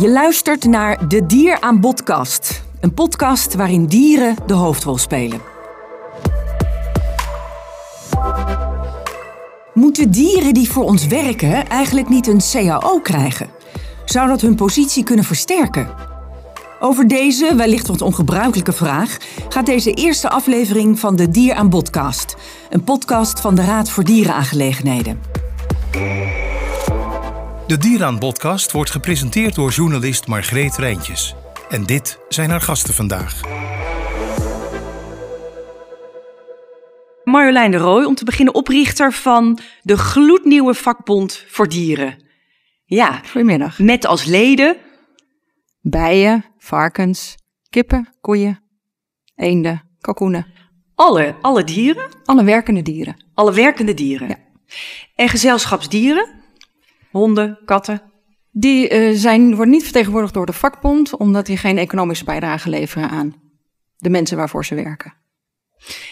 Je luistert naar De Dier aan Podcast. Een podcast waarin dieren de hoofdrol spelen. Moeten dieren die voor ons werken eigenlijk niet een CAO krijgen? Zou dat hun positie kunnen versterken? Over deze, wellicht wat ongebruikelijke vraag, gaat deze eerste aflevering van de Dier aan Podcast. Een podcast van de Raad voor Dierenaangelegenheden. De Dieraan podcast wordt gepresenteerd door journalist Margreet Rijntjes. En dit zijn haar gasten vandaag. Marjolein de Rooij, om te beginnen oprichter van de gloednieuwe vakbond voor dieren. Ja, Goedemiddag. met als leden Bijen, varkens, kippen, koeien, eenden, kalkoenen. alle, alle dieren, Alle werkende dieren. alle werkende dieren. Ja. En gezelschapsdieren, honden, katten. Die eh, zijn, worden niet vertegenwoordigd door de vakbond, omdat die geen economische bijdrage leveren aan de mensen waarvoor ze werken.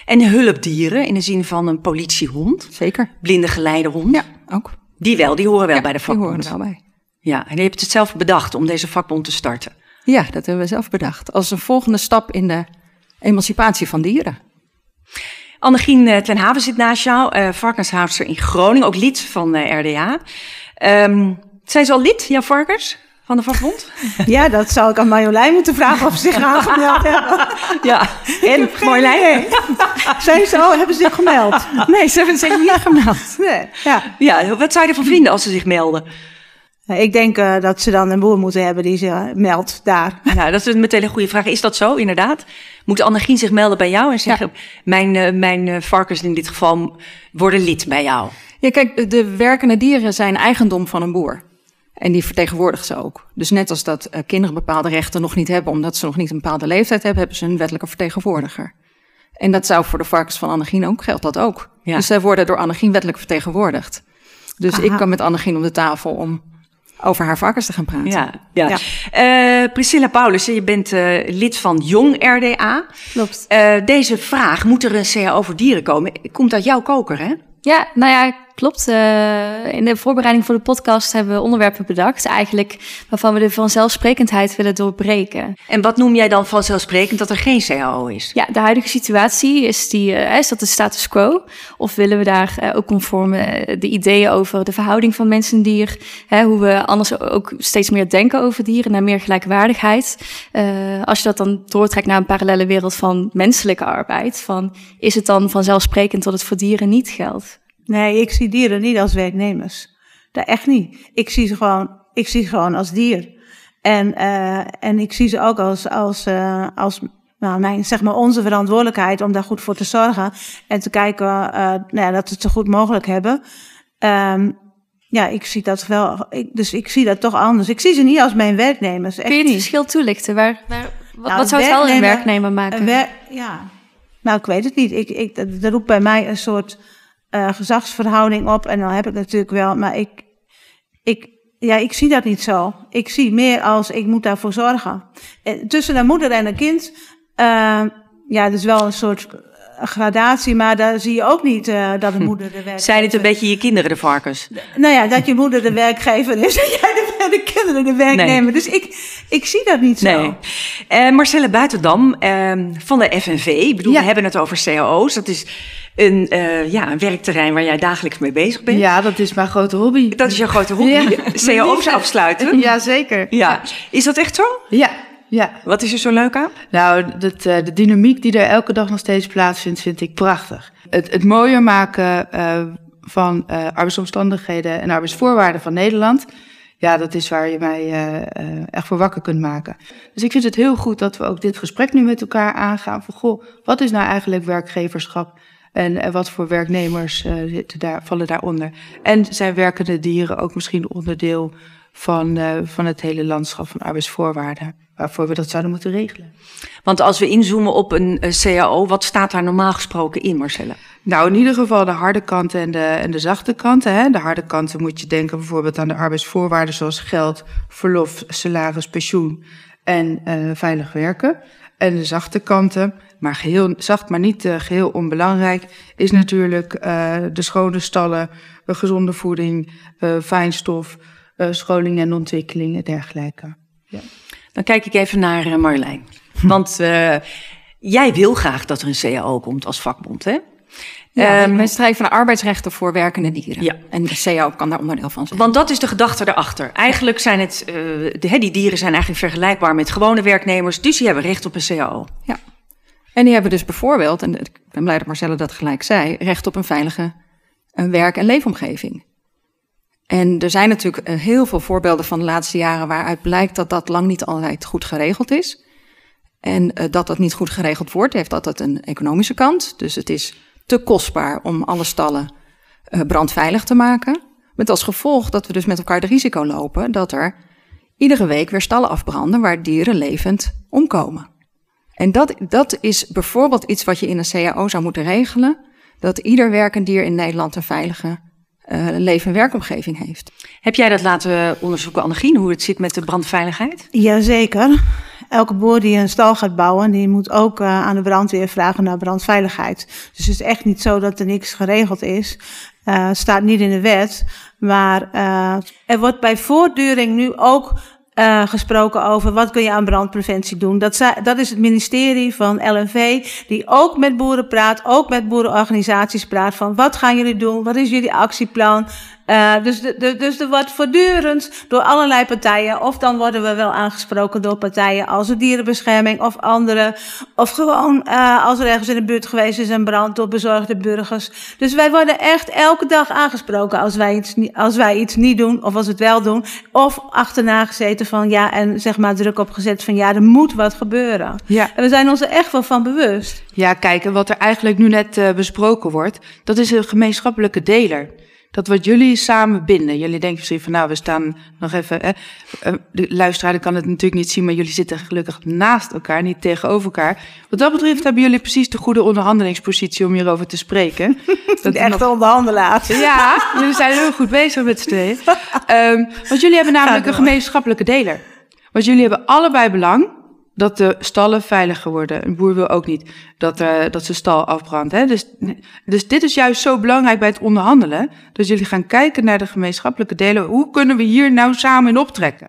En hulpdieren, in de zin van een politiehond, Zeker. blinde geleidehond. Ja, ook. Die wel, die horen wel Ja, bij de Die horen vakbond. er wel bij. Ja, en je hebt het zelf bedacht om deze vakbond te starten. Ja, dat hebben we zelf bedacht. Als een volgende stap in de emancipatie van dieren. Annegien eh, ten Haven zit naast jou, eh varkenshoudster in Groningen, ook lid van eh, RDA. Ehm, zijn ze al lid, jouw varkens, van de vakbond? Ja, dat zou ik aan Marjolein moeten vragen of ze zich aangemeld hebben. ja, en Marjolein? Zijn ze al, hebben ze zich gemeld? Nee, ze hebben zich niet gemeld. Nee. Ja. Ja, wat zou je ervan vinden als ze zich melden? Ik denk eh, dat ze dan een boer moeten hebben die zich meldt daar. Nou, dat is meteen een goede vraag. Is dat zo, inderdaad? Moet Annegien zich melden bij jou en zeggen... mijn, eh, mijn eh, varkens in dit geval worden lid bij jou? Ja, kijk, de- de werkende dieren zijn eigendom van een boer. En die vertegenwoordigt ze ook. Dus net als dat eh, kinderen bepaalde rechten nog niet hebben, omdat ze nog niet een bepaalde leeftijd hebben, hebben ze een wettelijke vertegenwoordiger. En dat zou voor de varkens van Annegien ook, geldt dat ook. Ja. Dus zij worden door Annegien wettelijk vertegenwoordigd. Dus Aha. ik kan met Annegien om de tafel om over haar varkens te gaan praten. Ja, ja. Ja. Eh, Priscilla Paulus, je bent eh, lid van Jong RDA. Klopt. Eh, deze vraag, moet er een CAO voor dieren komen, komt uit jouw koker, hè? Ja, nou ja, klopt. Eh, in de voorbereiding voor de podcast hebben we onderwerpen bedacht, eigenlijk waarvan we de vanzelfsprekendheid willen doorbreken. En wat noem jij dan vanzelfsprekend dat er geen CAO is? Ja, de huidige situatie is, die, eh, is dat de status quo? Of willen we daar eh, ook conform eh, de ideeën over de verhouding van mens en dier, hè, hoe we anders ook steeds meer denken over dieren, naar meer gelijkwaardigheid. Als je dat dan doortrekt naar een parallele wereld van menselijke arbeid, van is het dan vanzelfsprekend dat het voor dieren niet geldt? Nee, ik zie dieren niet als werknemers. Dat echt niet. Ik zie ze gewoon, ik zie ze gewoon als dier. En, eh, en ik zie ze ook als, als, eh, als nou, mijn, zeg maar onze verantwoordelijkheid om daar goed voor te zorgen. En te kijken eh, nou ja, dat we het zo goed mogelijk hebben. Ehm, ja, ik zie dat wel. Ik, dus ik zie dat toch anders. Ik zie ze niet als mijn werknemers. Echt Kun je het niet. verschil toelichten? Waar, waar, wat, Nou, wat zou het wel een werknemer- maken? Een wer- ja, nou, ik weet het niet. Ik, ik, dat roept bij mij een soort eh, gezagsverhouding op. En dan heb ik natuurlijk wel, maar ik, ik, ja, ik zie dat niet zo. Ik zie meer als ik moet daarvoor zorgen. En tussen een moeder en een kind, eh, ja, is wel een soort gradatie, maar daar zie je ook niet eh, dat de moeder de werkgever Zijn het een beetje je kinderen, de varkens? Nou ja, dat je moeder de werkgever is en jij de, de kinderen de werknemer. Dus ik, ik zie dat niet zo. Nee. Eh, Marcelle Buitendam ehm, van de FNV. Ik bedoel, Ja. we hebben het over CAO's. Dat is een, eh, ja, een werkterrein waar jij dagelijks mee bezig bent. Ja, dat is mijn grote hobby. Dat is jouw grote hobby. Ja. CAO's afsluiten. Ja, zeker. Ja. Is dat echt zo? Ja, ja. Wat is er zo leuk aan? Nou, dat, eh, de dynamiek die er elke dag nog steeds plaatsvindt, vind ik prachtig. Het, het mooier maken eh, van eh, arbeidsomstandigheden en arbeidsvoorwaarden van Nederland. Ja, dat is waar je mij echt voor wakker kunt maken. Dus ik vind het heel goed dat we ook dit gesprek nu met elkaar aangaan. Van, goh, wat is nou eigenlijk werkgeverschap? En, en wat voor werknemers daar, vallen daaronder? En zijn werkende dieren ook misschien onderdeel van, eh, van het hele landschap van arbeidsvoorwaarden? Waarvoor we dat zouden moeten regelen. Want als we inzoomen op een eh, CAO, wat staat daar normaal gesproken in, Marcelle? Nou, in ieder geval de harde kanten en de, en de zachte kanten. Hè. De harde kanten moet je denken bijvoorbeeld aan de arbeidsvoorwaarden zoals geld, verlof, salaris, pensioen en eh, veilig werken. En de zachte kanten, maar geheel, zacht maar niet eh, geheel onbelangrijk, is natuurlijk de schone stallen, gezonde voeding, fijnstof, eh, scholing en ontwikkeling en dergelijke. Ja. Dan kijk ik even naar uh, Marjolein. Want uh, jij wil graag dat er een CAO komt als vakbond, hè? Ja, um, wij streven naar arbeidsrechten voor werkende dieren. Ja. En de CAO kan daar onderdeel van zijn. Want dat is de gedachte erachter. Eigenlijk zijn het, uh, de, die dieren zijn eigenlijk vergelijkbaar met gewone werknemers, dus die hebben recht op een CAO. Ja. En die hebben dus bijvoorbeeld, en ik ben blij dat Marcelle dat gelijk zei, recht op een veilige een werk- en leefomgeving. En er zijn natuurlijk uh, heel veel voorbeelden van de laatste jaren waaruit blijkt dat dat lang niet altijd goed geregeld is. En uh, dat dat niet goed geregeld wordt, heeft altijd een economische kant. Dus het is te kostbaar om alle stallen uh, brandveilig te maken. Met als gevolg dat we dus met elkaar de risico lopen dat er iedere week weer stallen afbranden waar dieren levend omkomen. En dat, dat is bijvoorbeeld iets wat je in een CAO zou moeten regelen. Dat ieder werkend dier in Nederland een veilige uh, leef- en werkomgeving heeft. Heb jij dat laten onderzoeken, Annegien, hoe het zit met de brandveiligheid? Jazeker. Elke boer die een stal gaat bouwen, die moet ook uh, aan de brandweer vragen naar brandveiligheid. Dus het is echt niet zo dat er niks geregeld is. Uh, staat niet in de wet. Maar uh, er wordt bij voortduring nu ook uh, gesproken over wat kun je aan brandpreventie doen. Dat, dat is het ministerie van LNV, die ook met boeren praat, ook met boerenorganisaties praat van wat gaan jullie doen, wat is jullie actieplan. Uh, dus, de, de, dus er wordt voortdurend door allerlei partijen, of dan worden we wel aangesproken door partijen als de dierenbescherming of andere, of gewoon uh, als er ergens in de buurt geweest is een brand door bezorgde burgers. Dus wij worden echt elke dag aangesproken als wij iets, als wij iets niet doen, of als we het wel doen, of achterna gezeten van ja, en zeg maar druk opgezet van ja, er moet wat gebeuren. Ja. En we zijn ons er echt wel van bewust. Ja, kijk, en wat er eigenlijk nu net uh, besproken wordt, dat is een gemeenschappelijke deler. Dat wat jullie samen binden. Jullie denken misschien van nou, we staan nog even. Hè. De luisteraar kan het natuurlijk niet zien, maar jullie zitten gelukkig naast elkaar, niet tegenover elkaar. Wat dat betreft hebben jullie precies de goede onderhandelingspositie om hierover te spreken. Dat de echte nog... onderhandelaars. Ja, jullie zijn heel goed bezig met z'n tweeën. Um, want jullie hebben namelijk een gemeenschappelijke deler. Want jullie hebben allebei belang dat de stallen veiliger worden. Een boer wil ook niet dat, uh, dat zijn stal afbrandt. Hè? Dus, dus dit is juist zo belangrijk bij het onderhandelen. Dus jullie gaan kijken naar de gemeenschappelijke delen. Hoe kunnen we hier nou samen in optrekken?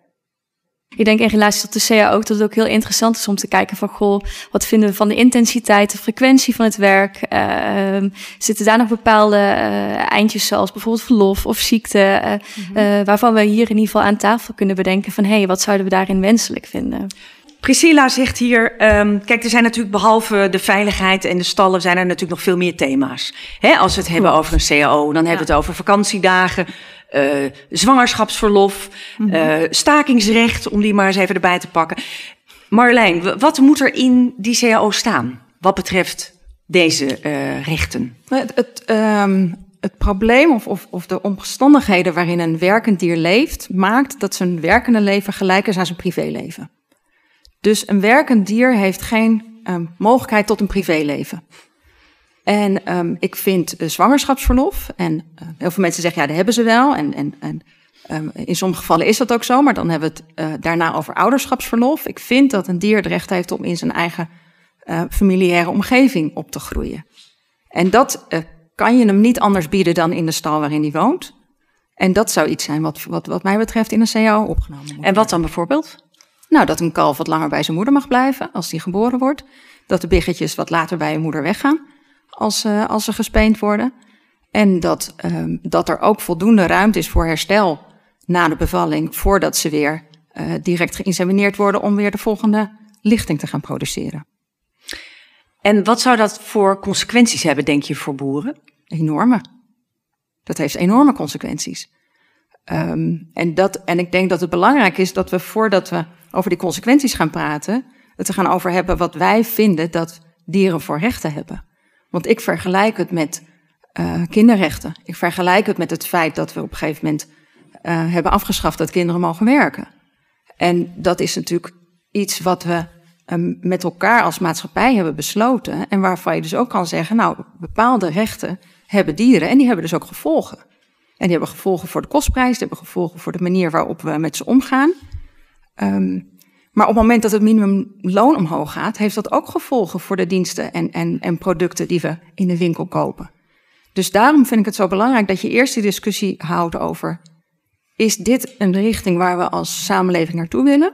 Ik denk in relatie tot de CAO ook dat het ook heel interessant is om te kijken van goh, wat vinden we van de intensiteit, de frequentie van het werk? Uh, zitten daar nog bepaalde uh, eindjes zoals bijvoorbeeld verlof of ziekte, uh, mm-hmm. waarvan we hier in ieder geval aan tafel kunnen bedenken van hé, hey, wat zouden we daarin wenselijk vinden? Priscilla zegt hier, um, kijk, er zijn natuurlijk behalve de veiligheid en de stallen, zijn er natuurlijk nog veel meer thema's. Hè, als we het hebben over een CAO, dan hebben we het over vakantiedagen, uh, zwangerschapsverlof, mm -hmm. uh, stakingsrecht, om die maar eens even erbij te pakken. Marjolein, wat moet er in die CAO staan, wat betreft deze uh, rechten? Het, het, um, het probleem of, of, of de omstandigheden waarin een werkend dier leeft, maakt dat zijn werkende leven gelijk is aan zijn privéleven. Dus een werkend dier heeft geen um, mogelijkheid tot een privéleven. En um, ik vind uh, zwangerschapsverlof, en uh, heel veel mensen zeggen ja, dat hebben ze wel. En, en, en um, in sommige gevallen is dat ook zo, maar dan hebben we het uh, daarna over ouderschapsverlof. Ik vind dat een dier het recht heeft om in zijn eigen familiaire omgeving op te groeien. En dat kan je hem niet anders bieden dan in de stal waarin hij woont. En dat zou iets zijn wat, wat, wat mij betreft in een CAO opgenomen moet En wat dan bijvoorbeeld? Nou, dat een kalf wat langer bij zijn moeder mag blijven als die geboren wordt. Dat de biggetjes wat later bij hun moeder weggaan als, uh, als ze gespeend worden. En dat, um, dat er ook voldoende ruimte is voor herstel na de bevalling, voordat ze weer uh, direct geïnsemineerd worden om weer de volgende lichting te gaan produceren. En wat zou dat voor consequenties hebben, denk je, voor boeren? Enorme. Dat heeft enorme consequenties. Um, en, dat, en ik denk dat het belangrijk is dat we voordat we over die consequenties gaan praten, het te gaan over hebben wat wij vinden dat dieren voor rechten hebben. Want ik vergelijk het met uh, kinderrechten. Ik vergelijk het met het feit dat we op een gegeven moment uh, hebben afgeschaft dat kinderen mogen werken. En dat is natuurlijk iets wat we um, met elkaar als maatschappij hebben besloten. En waarvan je dus ook kan zeggen, nou, bepaalde rechten hebben dieren en die hebben dus ook gevolgen. En die hebben gevolgen voor de kostprijs, die hebben gevolgen voor de manier waarop we met ze omgaan. Um, maar op het moment dat het minimumloon omhoog gaat, heeft dat ook gevolgen voor de diensten en, en, en producten die we in de winkel kopen. Dus daarom vind ik het zo belangrijk dat je eerst die discussie houdt over: is dit een richting waar we als samenleving naartoe willen?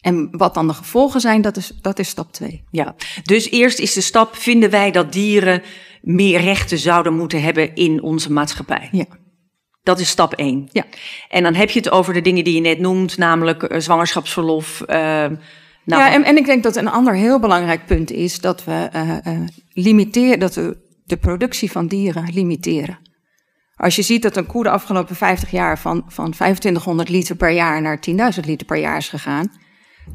En wat dan de gevolgen zijn, dat is, dat is stap 2. Ja, dus eerst is de stap, vinden wij dat dieren meer rechten zouden moeten hebben in onze maatschappij? Ja. Dat is stap 1. Ja. En dan heb je het over de dingen die je net noemt, namelijk uh, zwangerschapsverlof. Uh, nou, ja, en, en ik denk dat een ander heel belangrijk punt is dat we uh, limiteren, dat we de productie van dieren limiteren. Als je ziet dat een koe de afgelopen 50 jaar van, van 2500 liter per jaar naar 10.000 liter per jaar is gegaan,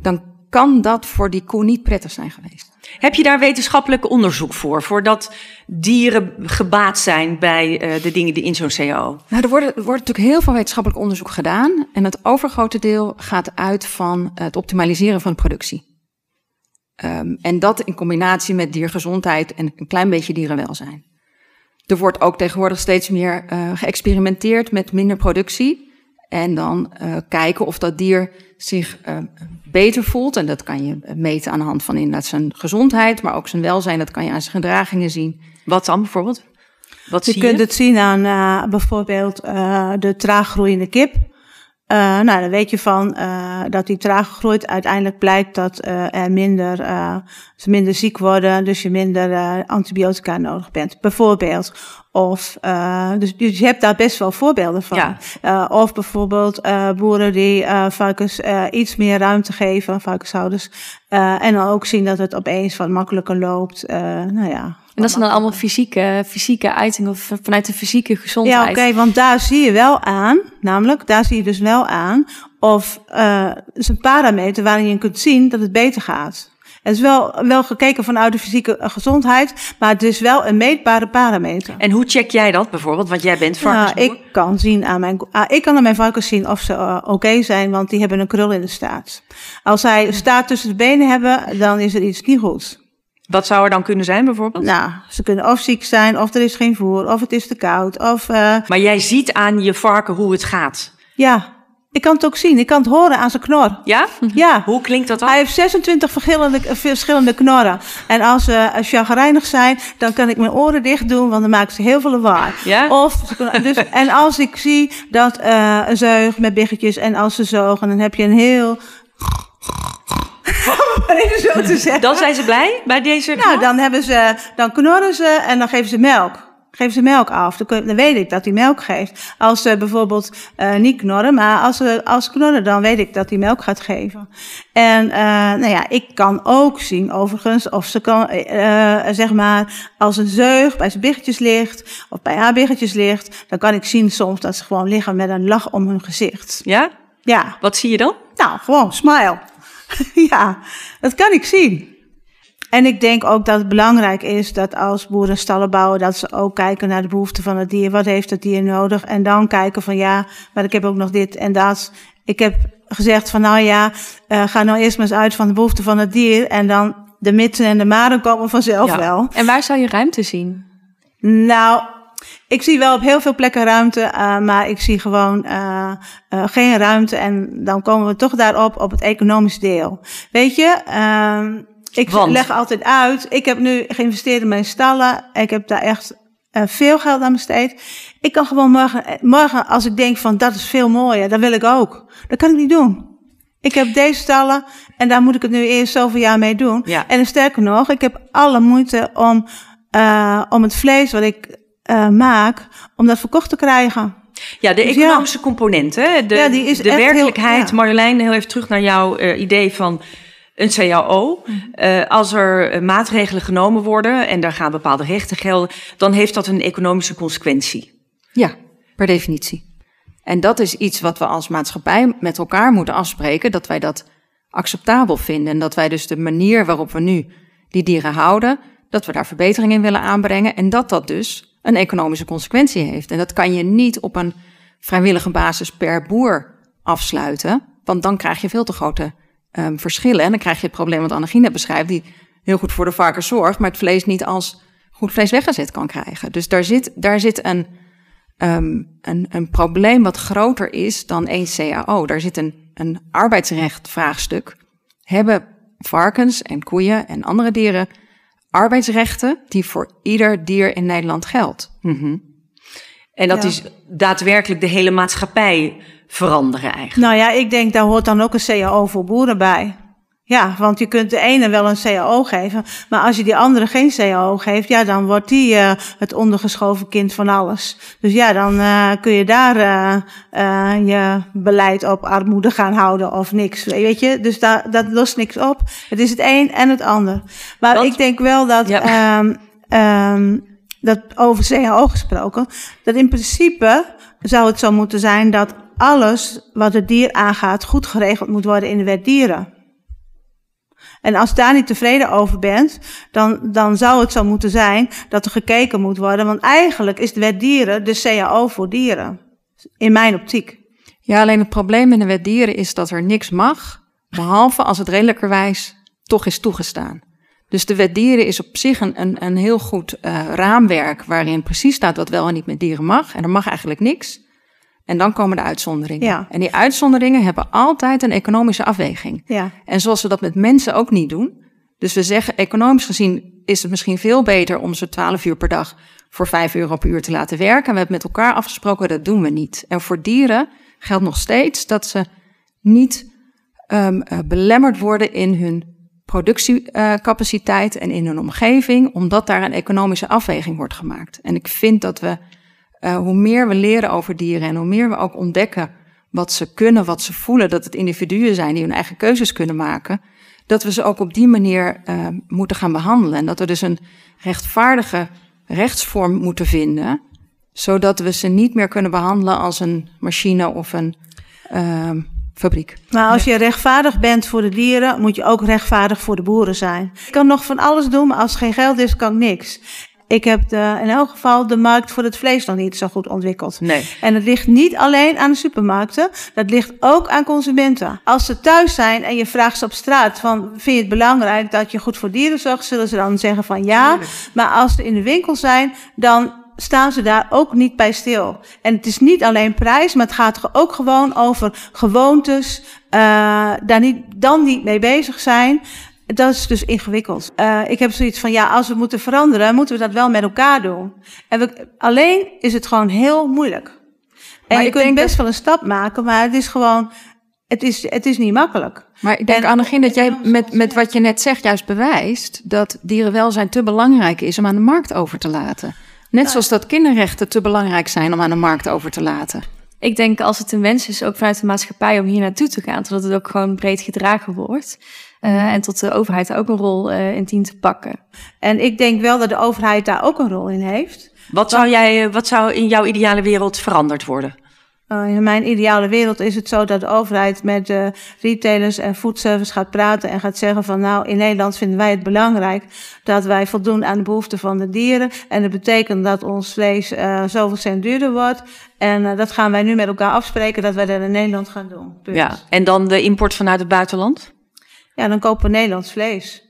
dan kan dat voor die koe niet prettig zijn geweest. Heb je daar wetenschappelijk onderzoek voor, voordat dieren gebaat zijn bij uh, de dingen die in zo'n CAO? Nou, er, worden, er wordt natuurlijk heel veel wetenschappelijk onderzoek gedaan. En het overgrote deel gaat uit van het optimaliseren van de productie. Um, en dat in combinatie met diergezondheid en een klein beetje dierenwelzijn. Er wordt ook tegenwoordig steeds meer uh, geëxperimenteerd met minder productie. En dan uh, kijken of dat dier zich uh, beter voelt. En dat kan je meten aan de hand van inderdaad zijn gezondheid, maar ook zijn welzijn. Dat kan je aan zijn gedragingen zien. Wat dan bijvoorbeeld? Wat je zie kunt je? het zien aan uh, bijvoorbeeld uh, de traag groeiende kip. Uh, nou, dan weet je van uh, dat die traag groeit. Uiteindelijk blijkt dat uh, er minder, ze minder ziek worden, dus je minder antibiotica nodig bent, bijvoorbeeld. Of, dus, dus je hebt daar best wel voorbeelden van. Ja. of bijvoorbeeld boeren die varkens iets meer ruimte geven, varkenshouders. en dan ook zien dat het opeens wat makkelijker loopt. nou ja, en dat zijn dan allemaal fysieke, fysieke uitingen of vanuit de fysieke gezondheid. Ja, oké, okay, want daar zie je wel aan, namelijk, daar zie je dus wel aan of uh, is een parameter waarin je kunt zien dat het beter gaat. Het is wel, wel gekeken vanuit de fysieke gezondheid, maar het is wel een meetbare parameter. En hoe check jij dat bijvoorbeeld? Want jij bent. Nou, ik kan zien aan mijn, ah, ik kan aan mijn varkens zien of ze uh, oké okay zijn, want die hebben een krul in de staart. Als zij staart tussen de benen hebben, dan is er iets niet goed. Wat zou er dan kunnen zijn bijvoorbeeld? Nou, ze kunnen of ziek zijn, of er is geen voer, of het is te koud, of... Uh... Maar jij ziet aan je varken hoe het gaat? Ja, ik kan het ook zien. Ik kan het horen aan zijn knor. Ja? Ja. Hoe klinkt dat dan? Hij heeft 26 verschillende, verschillende knorren. En als ze uh, chagrijnig zijn, dan kan ik mijn oren dicht doen, want dan maken ze heel veel lawaai. Ja? Of, dus, en als ik zie dat uh, een zeug met biggetjes en als ze zogen, dan heb je een heel even zo te zeggen. Dan zijn ze blij bij deze knor? Nou, dan, hebben ze, dan knorren ze en dan geven ze melk. Geven ze melk af, dan, weet ik dat hij melk geeft. Als ze bijvoorbeeld uh, niet knorren, maar als ze, als knorren, dan weet ik dat hij melk gaat geven. En uh, nou ja, ik kan ook zien overigens of ze kan, uh, zeg maar, als een zeug bij zijn biggetjes ligt, of bij haar biggetjes ligt, dan kan ik zien soms dat ze gewoon liggen met een lach om hun gezicht. Ja? Ja. Wat zie je dan? Nou, gewoon smile. ja, dat kan ik zien. En ik denk ook dat het belangrijk is dat als boeren stallen bouwen, dat ze ook kijken naar de behoeften van het dier. Wat heeft het dier nodig? En dan kijken van ja, maar ik heb ook nog dit en dat. Ik heb gezegd van nou ja, uh, ga nou eerst maar eens uit van de behoeften van het dier. En dan de mitten en de maren komen vanzelf ja. wel. En waar zou je ruimte zien? Nou, ik zie wel op heel veel plekken ruimte, uh, maar ik zie gewoon uh, uh, geen ruimte. En dan komen we toch daarop op het economische deel. Weet je, uh, ik Want? leg altijd uit. Ik heb nu geïnvesteerd in mijn stallen. Ik heb daar echt veel geld aan besteed. Ik kan gewoon morgen, morgen, als ik denk van dat is veel mooier, dat wil ik ook. Dat kan ik niet doen. Ik heb deze stallen en daar moet ik het nu eerst zoveel jaar mee doen. Ja. En sterker nog, ik heb alle moeite om, om het vlees wat ik uh, maak, om dat verkocht te krijgen. Ja, de Dus economische component, hè? De, Ja, die is de echt heel- werkelijkheid. ja. Marjolein, heel even terug naar jouw uh, idee van een CAO. Uh, als er uh, maatregelen genomen worden en daar gaan bepaalde rechten gelden, dan heeft dat een economische consequentie. Ja, per definitie. En dat is iets wat we als maatschappij met elkaar moeten afspreken, dat wij dat acceptabel vinden. En dat wij dus de manier waarop we nu die dieren houden, dat we daar verbetering in willen aanbrengen. En dat dat dus een economische consequentie heeft. En dat kan je niet op een vrijwillige basis per boer afsluiten, want dan krijg je veel te grote um, verschillen. En dan krijg je het probleem wat Annegien net beschrijft, die heel goed voor de varkens zorgt, maar het vlees niet als goed vlees weggezet kan krijgen. Dus daar zit, daar zit een, um, een, een probleem wat groter is dan één CAO. Daar zit een, een arbeidsrechtvraagstuk. Hebben varkens en koeien en andere dieren arbeidsrechten die voor ieder dier in Nederland geldt? Mm -hmm. En dat Ja. is daadwerkelijk de hele maatschappij veranderen eigenlijk? Nou ja, ik denk daar hoort dan ook een CAO voor boeren bij. Ja, want je kunt de ene wel een CAO geven, maar als je die andere geen CAO geeft, ja, dan wordt die uh, het ondergeschoven kind van alles. Dus ja, dan uh, kun je daar uh, je beleid op armoede gaan houden of niks. Weet je, dus da dat lost niks op. Het is het een en het ander. Maar want, ik denk wel dat, ja. um, um, dat over CAO gesproken, dat in principe zou het zo moeten zijn dat alles wat het dier aangaat goed geregeld moet worden in de wet dieren. En als je daar niet tevreden over bent, dan, dan zou het zo moeten zijn dat er gekeken moet worden. Want eigenlijk is de wet dieren de CAO voor dieren. In mijn optiek. Ja, alleen het probleem in de wet dieren is dat er niks mag, behalve als het redelijkerwijs toch is toegestaan. Dus de wet dieren is op zich een, een, een heel goed uh, raamwerk waarin precies staat wat wel en niet met dieren mag. En er mag eigenlijk niks. En dan komen de uitzonderingen. Ja. En die uitzonderingen hebben altijd een economische afweging. Ja. En zoals we dat met mensen ook niet doen. Dus we zeggen, economisch gezien is het misschien veel beter om ze 12 uur per dag voor 5 euro per uur te laten werken. En we hebben met elkaar afgesproken, dat doen we niet. En voor dieren geldt nog steeds dat ze niet um, uh, belemmerd worden in hun productiecapaciteit uh, en in hun omgeving, omdat daar een economische afweging wordt gemaakt. En ik vind dat we uh, hoe meer we leren over dieren en hoe meer we ook ontdekken wat ze kunnen, wat ze voelen, dat het individuen zijn die hun eigen keuzes kunnen maken, dat we ze ook op die manier uh, moeten gaan behandelen. En dat we dus een rechtvaardige rechtsvorm moeten vinden, zodat we ze niet meer kunnen behandelen als een machine of een uh, fabriek. Maar als je rechtvaardig bent voor de dieren, moet je ook rechtvaardig voor de boeren zijn. Ik kan nog van alles doen, maar als er geen geld is, kan ik niks. Ik heb de, in elk geval de markt voor het vlees nog niet zo goed ontwikkeld. Nee. En het ligt niet alleen aan de supermarkten, dat ligt ook aan consumenten. Als ze thuis zijn en je vraagt ze op straat van, vind je het belangrijk dat je goed voor dieren zorgt, zullen ze dan zeggen van ja. Maar als ze in de winkel zijn, dan staan ze daar ook niet bij stil. En het is niet alleen prijs, maar het gaat ook gewoon over gewoontes, uh, daar niet, dan niet mee bezig zijn. Dat is dus ingewikkeld. Uh, ik heb zoiets van, ja, als we moeten veranderen, moeten we dat wel met elkaar doen. En we, alleen is het gewoon heel moeilijk. En Maar je kunt best wel een stap maken, maar het is gewoon, het is, het is niet makkelijk. Maar ik denk, En- Annegien, dat jij met, met wat je net zegt juist bewijst dat dierenwelzijn te belangrijk is om aan de markt over te laten. Net zoals dat kinderrechten te belangrijk zijn om aan de markt over te laten. Ik denk als het een wens is, ook vanuit de maatschappij, om hier naartoe te gaan, zodat het ook gewoon breed gedragen wordt. Uh, en tot de overheid daar ook een rol uh, in dient te pakken. En ik denk wel dat de overheid daar ook een rol in heeft. Wat zou, jij, eh, wat zou in jouw ideale wereld veranderd worden? Uh, in mijn ideale wereld is het zo dat de overheid met de retailers en foodservice gaat praten en gaat zeggen van nou in Nederland vinden wij het belangrijk dat wij voldoen aan de behoeften van de dieren. En dat betekent dat ons vlees uh, zoveel cent duurder wordt. En uh, dat gaan wij nu met elkaar afspreken dat wij dat in Nederland gaan doen. Punt. Ja. En dan de import vanuit het buitenland? Ja, dan kopen we Nederlands vlees.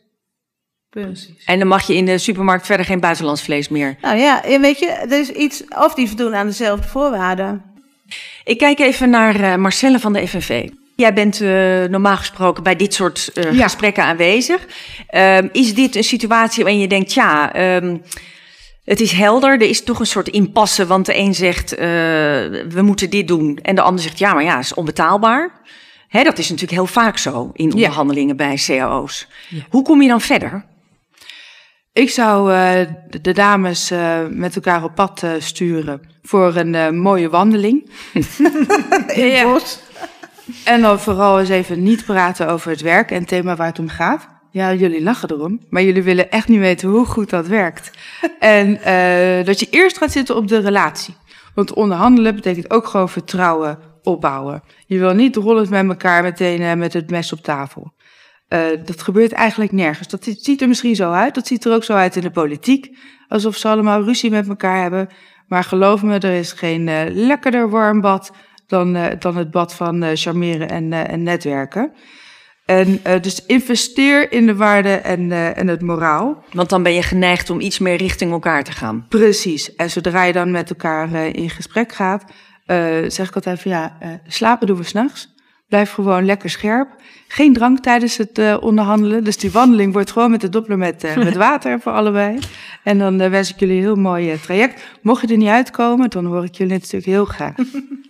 Punt. En dan mag je in de supermarkt verder geen buitenlands vlees meer. Nou ja, weet je, er is iets of die voldoen aan dezelfde voorwaarden. Ik kijk even naar uh, Marcelle van de FNV. Jij bent uh, normaal gesproken bij dit soort uh, ja. gesprekken aanwezig. Uh, is dit een situatie waarin je denkt, ja, um, het is helder, er is toch een soort impasse, want de een zegt, we moeten dit doen. En de ander zegt, ja, maar ja, het is onbetaalbaar. Hè, dat is natuurlijk heel vaak zo in onderhandelingen ja. bij cao's. Ja. Hoe kom je dan verder? Ik zou uh, de, dames uh, met elkaar op pad uh, sturen voor een mooie wandeling. ja. En dan vooral eens even niet praten over het werk en het thema waar het om gaat. Ja, jullie lachen erom, maar jullie willen echt niet weten hoe goed dat werkt. en dat je eerst gaat zitten op de relatie. Want onderhandelen betekent ook gewoon vertrouwen opbouwen. Je wil niet rollend met elkaar meteen uh, met het mes op tafel. Uh, dat gebeurt eigenlijk nergens. Dat ziet er misschien zo uit. Dat ziet er ook zo uit in de politiek. Alsof ze allemaal ruzie met elkaar hebben. Maar geloof me, er is geen uh, lekkerder warm bad dan, dan het bad van charmeren en, en netwerken. En dus investeer in de waarde en, en het moraal. Want dan ben je geneigd om iets meer richting elkaar te gaan. Precies. En zodra je dan met elkaar in gesprek gaat, zeg ik altijd van ja, uh, slapen doen we s'nachts. Blijf gewoon lekker scherp. Geen drank tijdens het uh, onderhandelen. Dus die wandeling wordt gewoon met de doppler met, met water voor allebei. En dan wens ik jullie een heel mooi traject. Mocht je er niet uitkomen, dan hoor ik jullie natuurlijk heel graag.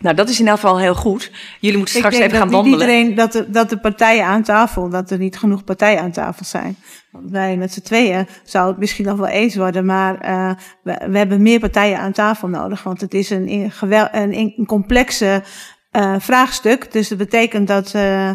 Nou, dat is in elk geval heel goed. Jullie moeten straks ik denk even gaan dat niet wandelen. iedereen, dat de, dat de partijen aan tafel, dat er niet genoeg partijen aan tafel zijn. Want wij met z'n tweeën zou het misschien nog wel eens worden, maar uh, we, we, hebben meer partijen aan tafel nodig. Want het is een, een, een, een complexe uh, vraagstuk. Dus dat betekent dat. Uh,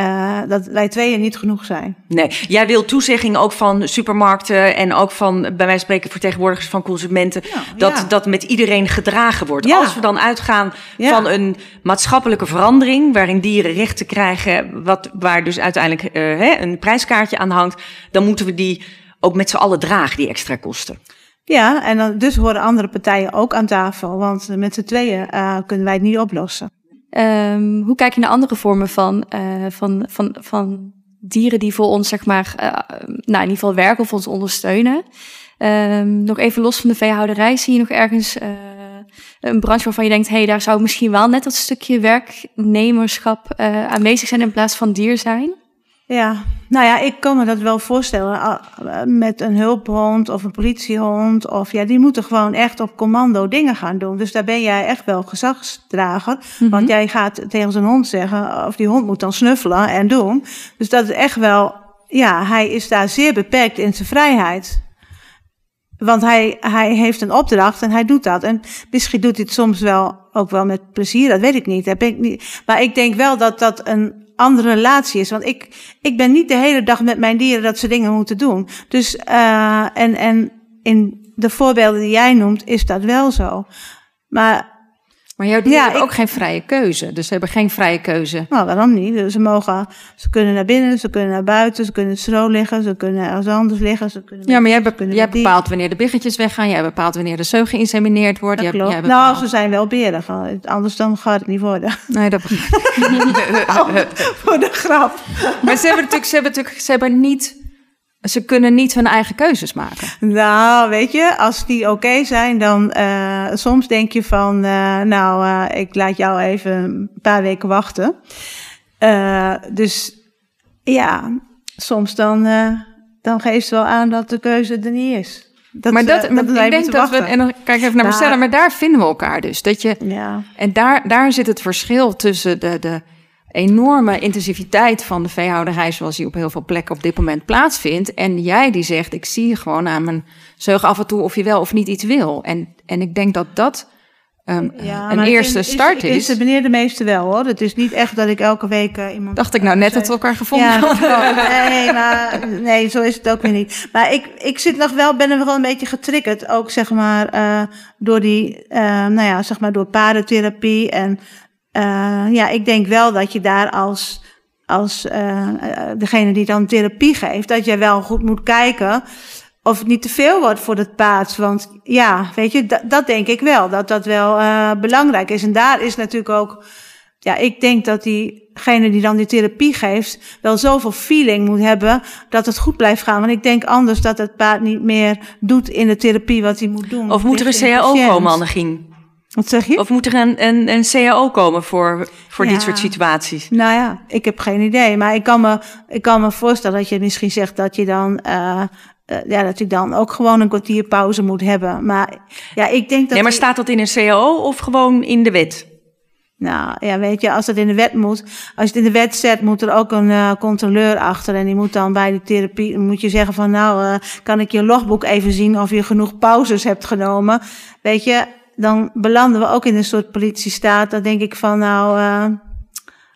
uh, dat wij tweeën niet genoeg zijn. Nee, jij wil toezegging ook van supermarkten en ook van, bij wijze spreken, vertegenwoordigers van consumenten, ja, dat ja. dat met iedereen gedragen wordt. Ja. Als we dan uitgaan van een maatschappelijke verandering, waarin dieren rechten krijgen, wat, waar dus uiteindelijk uh, hè, een prijskaartje aan hangt, dan moeten we die ook met z'n allen dragen, die extra kosten. Ja, en dan, dus horen andere partijen ook aan tafel, want met z'n tweeën uh, kunnen wij het niet oplossen. Um, hoe kijk je naar andere vormen van, uh, van, van, van dieren die voor ons, zeg maar, uh, nou, in ieder geval werken of ons ondersteunen? Um, nog even los van de veehouderij, zie je nog ergens uh, een branche waarvan je denkt, hé, hey, daar zou misschien wel net dat stukje werknemerschap aanwezig zijn in plaats van dier zijn? Ja, nou ja, ik kan me dat wel voorstellen met een hulphond of een politiehond. Of ja, die moeten gewoon echt op commando dingen gaan doen. Dus daar ben jij echt wel gezagsdrager. Mm-hmm. Want jij gaat tegen zijn hond zeggen, of die hond moet dan snuffelen en doen. Dus dat is echt wel, ja, hij is daar zeer beperkt in zijn vrijheid. Want hij, hij heeft een opdracht en hij doet dat. En misschien doet hij het soms wel ook wel met plezier, dat weet ik niet. Dat ben ik niet. Maar ik denk wel dat dat een andere relatie is. Want ik, ik ben niet de hele dag met mijn dieren dat ze dingen moeten doen. Dus, uh, en, en in de voorbeelden die jij noemt, is dat wel zo. Maar. Maar jouw dieren ja, ook ik, geen vrije keuze. Dus ze hebben geen vrije keuze. Nou, waarom niet? Dus ze mogen, ze kunnen naar binnen, ze kunnen naar buiten, ze kunnen stro liggen, ze kunnen ergens anders liggen. Ze kunnen ja, maar jij, be jij bepaalt wanneer de biggetjes weggaan, jij bepaalt wanneer de zeug geïnsemineerd wordt. Dat jij, klopt. jij nou, ze zijn wel beren, anders dan gaat het niet worden. Nee, dat oh, voor de grap. Maar ze hebben natuurlijk, ze hebben natuurlijk, ze hebben niet ze kunnen niet hun eigen keuzes maken. Nou, weet je, als die oké okay zijn, dan uh, soms denk je van, uh, nou, uh, ik laat jou even een paar weken wachten. dus ja, soms dan, dan geeft ze wel aan dat de keuze er niet is. Dat maar dat, maar ik denk dat wachten. we, en dan kijk even naar Marcella, maar daar vinden we elkaar dus. Dat je, ja. En daar, daar zit het verschil tussen de, de enorme intensiviteit van de veehouderij, zoals die op heel veel plekken op dit moment plaatsvindt. En jij die zegt, ik zie gewoon aan mijn zeug af en toe of je wel of niet iets wil. En, en ik denk dat dat um, ja, een eerste is, start is. Is de meneer de meeste wel hoor. Het is niet echt dat ik elke week uh, iemand. Dacht ik nou net dat we elkaar gevonden ja, hadden. nee, maar, nee, zo is het ook weer niet. Maar ik, ik zit nog wel, ben er wel een beetje getriggerd. Ook zeg maar uh, door die, uh, nou ja, zeg maar door paardentherapie en ja, ik denk wel dat je daar als, als uh, degene die dan therapie geeft, dat je wel goed moet kijken of het niet te veel wordt voor het paard. Want ja, weet je, dat, dat denk ik wel, dat dat wel belangrijk is. En daar is natuurlijk ook, ja, ik denk dat diegene die dan die therapie geeft, wel zoveel feeling moet hebben dat het goed blijft gaan. Want ik denk anders dat het paard niet meer doet in de therapie wat hij moet doen. Of moet er een CAO komen, Annegien? Wat zeg je? Of moet er een, een, een CAO komen voor, voor ja. dit soort situaties? Nou ja, ik heb geen idee. Maar ik kan me, ik kan me voorstellen dat je misschien zegt dat je dan. Uh, uh, ja, dat je dan ook gewoon een kwartier pauze moet hebben. Maar ja, ik denk dat. Nee, maar die... staat dat in een CAO of gewoon in de wet? Nou ja, weet je, als dat in de wet moet, als je het in de wet zet, moet er ook een uh, controleur achter. En die moet dan bij de therapie, moet je zeggen van nou, uh, kan ik je logboek even zien of je genoeg pauzes hebt genomen. Weet je, dan belanden we ook in een soort politiestaat. Dan denk ik van, nou, uh,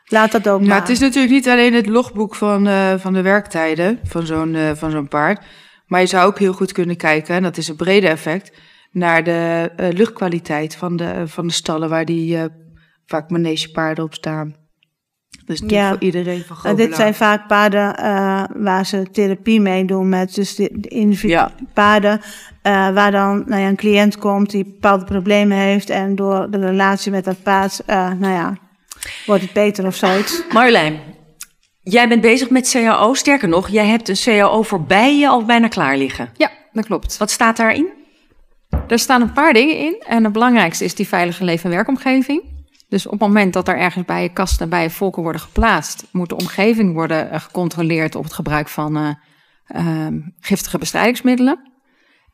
laat dat ook maar. Het is natuurlijk niet alleen het logboek van, uh, van de werktijden van zo'n uh, van zo'n paard. Maar je zou ook heel goed kunnen kijken, en dat is een brede effect, naar de luchtkwaliteit van de, van de stallen waar die vaak manegepaarden op staan. Dus ja, voor iedereen van groot Dit belang. zijn vaak paarden uh, waar ze therapie mee doen met dus de, de individu ja. paarden uh, waar dan nou ja, een cliënt komt die bepaalde problemen heeft en door de relatie met dat paard, uh, nou ja, wordt het beter of zoiets. Marjolein, jij bent bezig met CAO. Sterker nog, jij hebt een CAO voorbij je al bijna klaar liggen. Ja, dat klopt. Wat staat daarin? Er staan een paar dingen in en het belangrijkste is die veilige leef- en werkomgeving. Dus op het moment dat er ergens bij je kasten, bij je volken worden geplaatst, moet de omgeving worden gecontroleerd op het gebruik van uh, uh, giftige bestrijdingsmiddelen.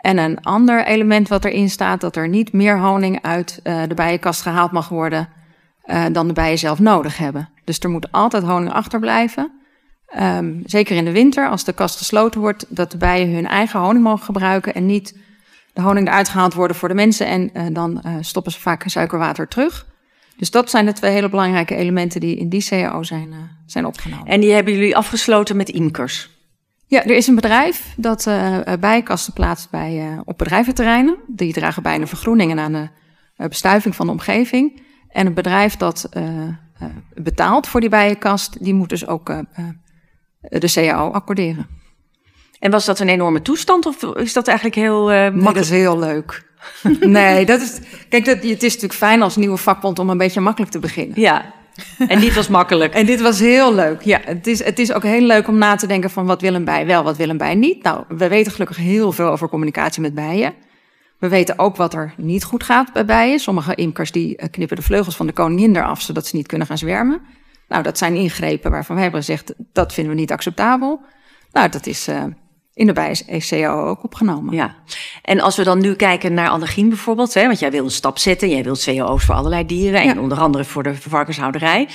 En een ander element wat erin staat, dat er niet meer honing uit uh, de bijenkast gehaald mag worden uh, dan de bijen zelf nodig hebben. Dus er moet altijd honing achterblijven. Um, zeker in de winter, als de kast gesloten wordt, dat de bijen hun eigen honing mogen gebruiken en niet de honing eruit gehaald worden voor de mensen en uh, dan stoppen ze vaak suikerwater terug. Dus dat zijn de twee hele belangrijke elementen die in die CAO zijn, zijn opgenomen. En die hebben jullie afgesloten met imkers? Ja, er is een bedrijf dat uh, bijenkasten plaatst bij, uh, op bedrijventerreinen. Die dragen bij een vergroening en aan de uh, bestuiving van de omgeving. En een bedrijf dat betaalt voor die bijenkast, die moet dus ook de CAO accorderen. En was dat een enorme toestand of is dat eigenlijk heel makkelijk? Nee, dat is heel leuk. nee, dat is. Kijk, dat, het is natuurlijk fijn als nieuwe vakbond om een beetje makkelijk te beginnen. Ja. En dit was makkelijk. en dit was heel leuk. Ja, het is, het is ook heel leuk om na te denken van wat wil een bij wel, wat wil een bij niet. Nou, we weten gelukkig heel veel over communicatie met bijen. We weten ook wat er niet goed gaat bij bijen. Sommige imkers die eh, knippen de vleugels van de koningin eraf, zodat ze niet kunnen gaan zwermen. Nou, dat zijn ingrepen waarvan we hebben gezegd, dat vinden we niet acceptabel. Nou, dat is, uh, in de bij-ECO ook opgenomen. Ja, en als we dan nu kijken naar allergien bijvoorbeeld, hè, want jij wil een stap zetten, jij wilt CO's voor allerlei dieren en onder andere voor de varkenshouderij.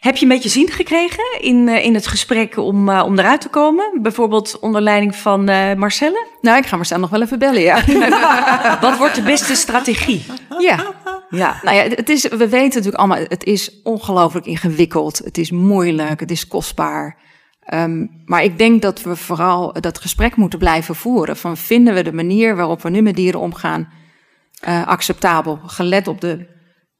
Heb je een beetje zin gekregen in, uh, in het gesprek om, uh, om eruit te komen? Bijvoorbeeld onder leiding van uh, Marcelle? Nou, ik ga Marcelle nog wel even bellen, ja. Wat wordt de beste strategie? Ja, ja. Nou ja, het is, we weten natuurlijk allemaal, het is ongelooflijk ingewikkeld. Het is moeilijk, het is kostbaar. Um, maar ik denk dat we vooral dat gesprek moeten blijven voeren. Van vinden we de manier waarop we nu met dieren omgaan uh, acceptabel? Gelet op de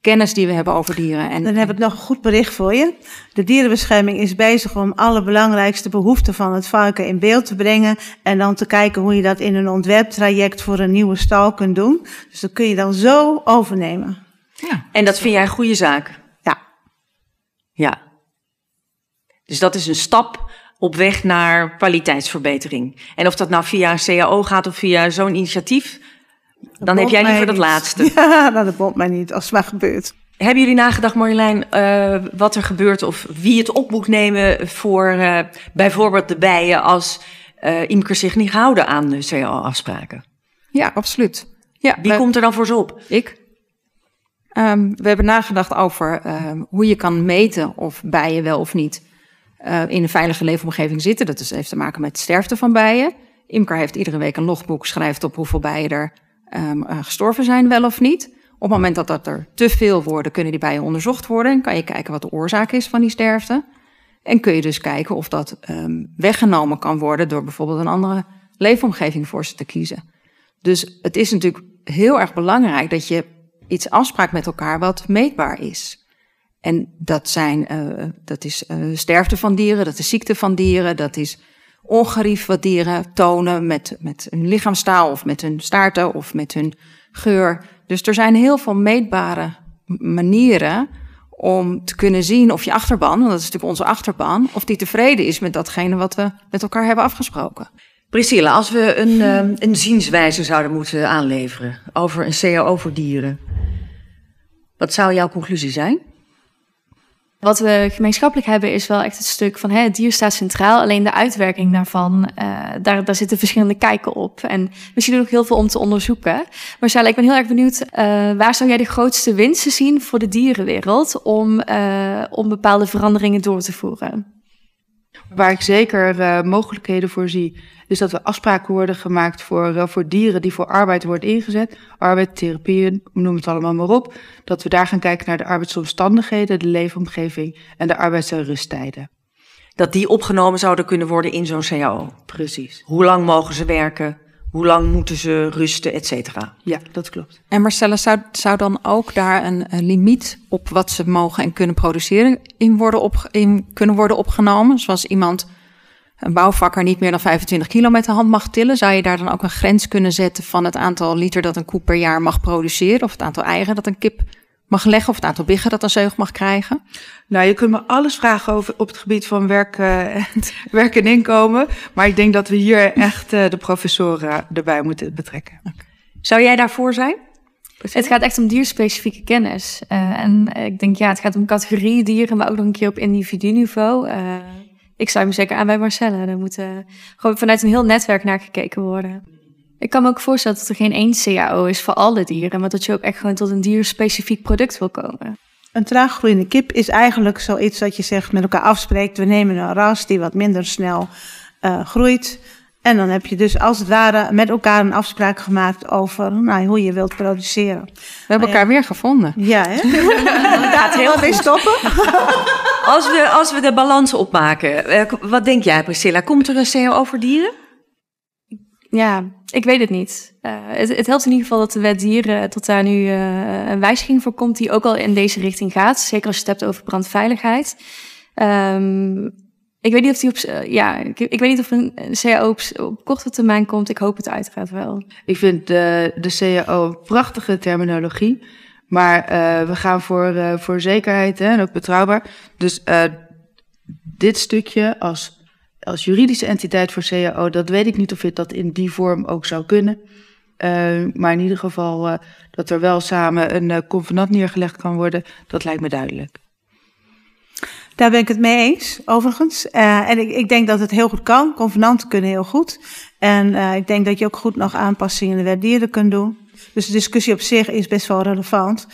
kennis die we hebben over dieren. En, Dan heb ik nog een goed bericht voor je. De dierenbescherming is bezig om alle belangrijkste behoeften van het varken in beeld te brengen. En dan te kijken hoe je dat in een ontwerptraject voor een nieuwe stal kunt doen. Dus dat kun je dan zo overnemen. Ja. En dat vind jij een goede zaak? Ja. Ja. Dus dat is een stap op weg naar kwaliteitsverbetering. En of dat nou via een CAO gaat of via zo'n initiatief, dan heb jij liever dat laatste. Ja, nou, dat bomt mij niet als het maar gebeurt. Hebben jullie nagedacht, Marjolein, uh, wat er gebeurt of wie het op moet nemen voor uh, bijvoorbeeld de bijen als uh, imkers zich niet houden aan de CAO-afspraken? Ja, absoluut. Ja, wie komt er dan voor ze op? Ik. Um, we hebben nagedacht over ehm, hoe je kan meten of bijen wel of niet uh, in een veilige leefomgeving zitten. Dat heeft te maken met sterfte van bijen. Imker heeft iedere week een logboek, schrijft op hoeveel bijen er um, uh, gestorven zijn, wel of niet. Op het moment dat dat er te veel worden, kunnen die bijen onderzocht worden. En kan je kijken wat de oorzaak is van die sterfte. En kun je dus kijken of dat um, weggenomen kan worden door bijvoorbeeld een andere leefomgeving voor ze te kiezen. Dus het is natuurlijk heel erg belangrijk dat je iets afspraakt met elkaar wat meetbaar is. En dat, zijn, uh, dat is uh, sterfte van dieren, dat is ziekte van dieren, dat is ongerief wat dieren tonen met, met hun lichaamstaal of met hun staarten of met hun geur. Dus er zijn heel veel meetbare manieren om te kunnen zien of je achterban, want dat is natuurlijk onze achterban, of die tevreden is met datgene wat we met elkaar hebben afgesproken. Priscilla, als we een, uh, een zienswijze zouden moeten aanleveren over een CAO voor dieren, wat zou jouw conclusie zijn? Wat we gemeenschappelijk hebben is wel echt het stuk van hè, het dier staat centraal. Alleen de uitwerking daarvan, uh, daar, daar zitten verschillende kijken op. En misschien ook heel veel om te onderzoeken. Maar Sally, ik ben heel erg benieuwd, uh, waar zou jij de grootste winsten zien voor de dierenwereld om, uh, om bepaalde veranderingen door te voeren? Waar ik zeker uh, mogelijkheden voor zie, is dat er afspraken worden gemaakt voor, uh, voor dieren die voor arbeid worden ingezet. Arbeid, therapieën, noem het allemaal maar op. Dat we daar gaan kijken naar de arbeidsomstandigheden, de leefomgeving en de arbeids- en rusttijden. Dat die opgenomen zouden kunnen worden in zo'n CAO. Precies. Hoe lang mogen ze werken? Hoe lang moeten ze rusten, et cetera? Ja, dat klopt. En Marcella, zou, zou dan ook daar een, een, limiet op wat ze mogen en kunnen produceren in, worden op, in kunnen worden opgenomen? Zoals iemand, een bouwvakker, niet meer dan 25 kilo met de hand mag tillen. Zou je daar dan ook een grens kunnen zetten van het aantal liter dat een koe per jaar mag produceren? Of het aantal eieren dat een kip mag leggen of het aantal biggen dat een zeug mag krijgen? Nou, je kunt me alles vragen over op het gebied van werk, uh, werk en inkomen. Maar ik denk dat we hier echt uh, de professoren erbij moeten betrekken. Okay. Zou jij daarvoor zijn? Het gaat echt om dierspecifieke kennis. Uh, en ik denk, ja, het gaat om categorieën dieren, maar ook nog een keer op individu-niveau. ik sluit me zeker aan bij Marcella. Er moet gewoon vanuit een heel netwerk naar gekeken worden. Ik kan me ook voorstellen dat er geen één CAO is voor alle dieren, maar dat je ook echt gewoon tot een dierspecifiek product wil komen. Een traag groeiende kip is eigenlijk zoiets dat je zegt met elkaar afspreekt. We nemen een ras die wat minder snel uh, groeit. En dan heb je dus als het ware met elkaar een afspraak gemaakt over nou, hoe je wilt produceren. We hebben elkaar weer gevonden. Ja, hè? Gaat heel goed stoppen. Als we, als we de balans opmaken, eh, wat denk jij Priscilla? Komt er een CAO voor dieren? Ja, ik weet het niet. Uh, het, helpt in ieder geval dat de wet dieren tot daar nu uh, een wijziging voor komt die ook al in deze richting gaat. Zeker als je het hebt over brandveiligheid. Um, ik weet niet of die op, ja, ik, weet niet of een CAO op, korte termijn komt. Ik hoop het uiteraard wel. Ik vind de, de CAO prachtige terminologie. Maar we gaan voor, voor zekerheid hè, en ook betrouwbaar. Dus dit stukje als als juridische entiteit voor CAO, dat weet ik niet of je dat in die vorm ook zou kunnen. Uh, maar in ieder geval uh, dat er wel samen een uh, convenant neergelegd kan worden, dat lijkt me duidelijk. Daar ben ik het mee eens, overigens. en ik, ik, denk dat het heel goed kan. Convenanten kunnen heel goed. En ik denk dat je ook goed nog aanpassingen in de wet dieren kunt doen. Dus de discussie op zich is best wel relevant.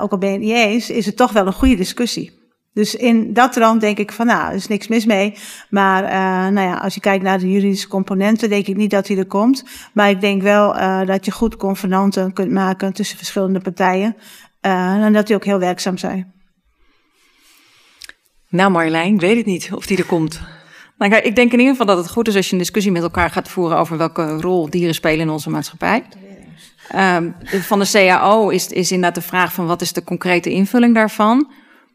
ook al ben je het niet eens, is het toch wel een goede discussie. Dus in dat rand denk ik van, nou, er is niks mis mee. Maar uh, nou ja, als je kijkt naar de juridische componenten, denk ik niet dat hij er komt. Maar ik denk wel uh, dat je goed convenanten kunt maken tussen verschillende partijen. Uh, en dat die ook heel werkzaam zijn. Nou Marjolein, ik weet het niet of die er komt. Nou, kijk, ik denk in ieder geval dat het goed is als je een discussie met elkaar gaat voeren over welke rol dieren spelen in onze maatschappij. Um, van de CAO is, is inderdaad de vraag van wat is de concrete invulling daarvan.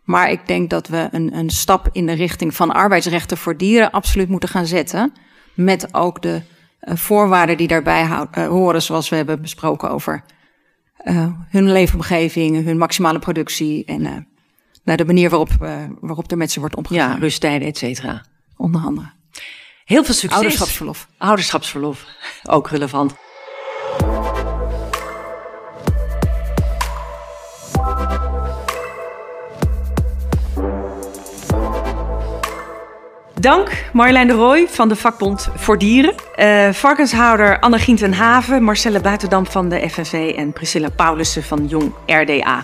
Maar ik denk dat we een, een stap in de richting van arbeidsrechten voor dieren absoluut moeten gaan zetten. Met ook de uh, voorwaarden die daarbij uh, horen, zoals we hebben besproken over uh, hun leefomgeving, hun maximale productie en nou, de manier waarop, waarop er met ze wordt omgegaan. Ja, rusttijden, et cetera. Onder andere. Heel veel succes. Ouderschapsverlof. Ouderschapsverlof, ook relevant. Dank Marjolein de Rooij van de vakbond voor dieren. Uh, varkenshouder Anne Gien Haven, Marcelle Buitendam van de FNV en Priscilla Paulussen van Jong RDA.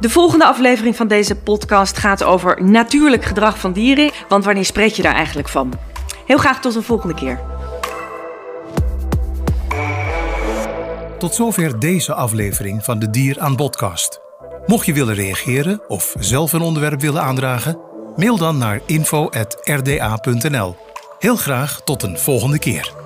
De volgende aflevering van deze podcast gaat over natuurlijk gedrag van dieren. Want wanneer spreek je daar eigenlijk van? Heel graag tot een volgende keer. Tot zover deze aflevering van de Dier aan Podcast. Mocht je willen reageren of zelf een onderwerp willen aandragen, Mail dan naar info.rda.nl. Heel graag tot een volgende keer.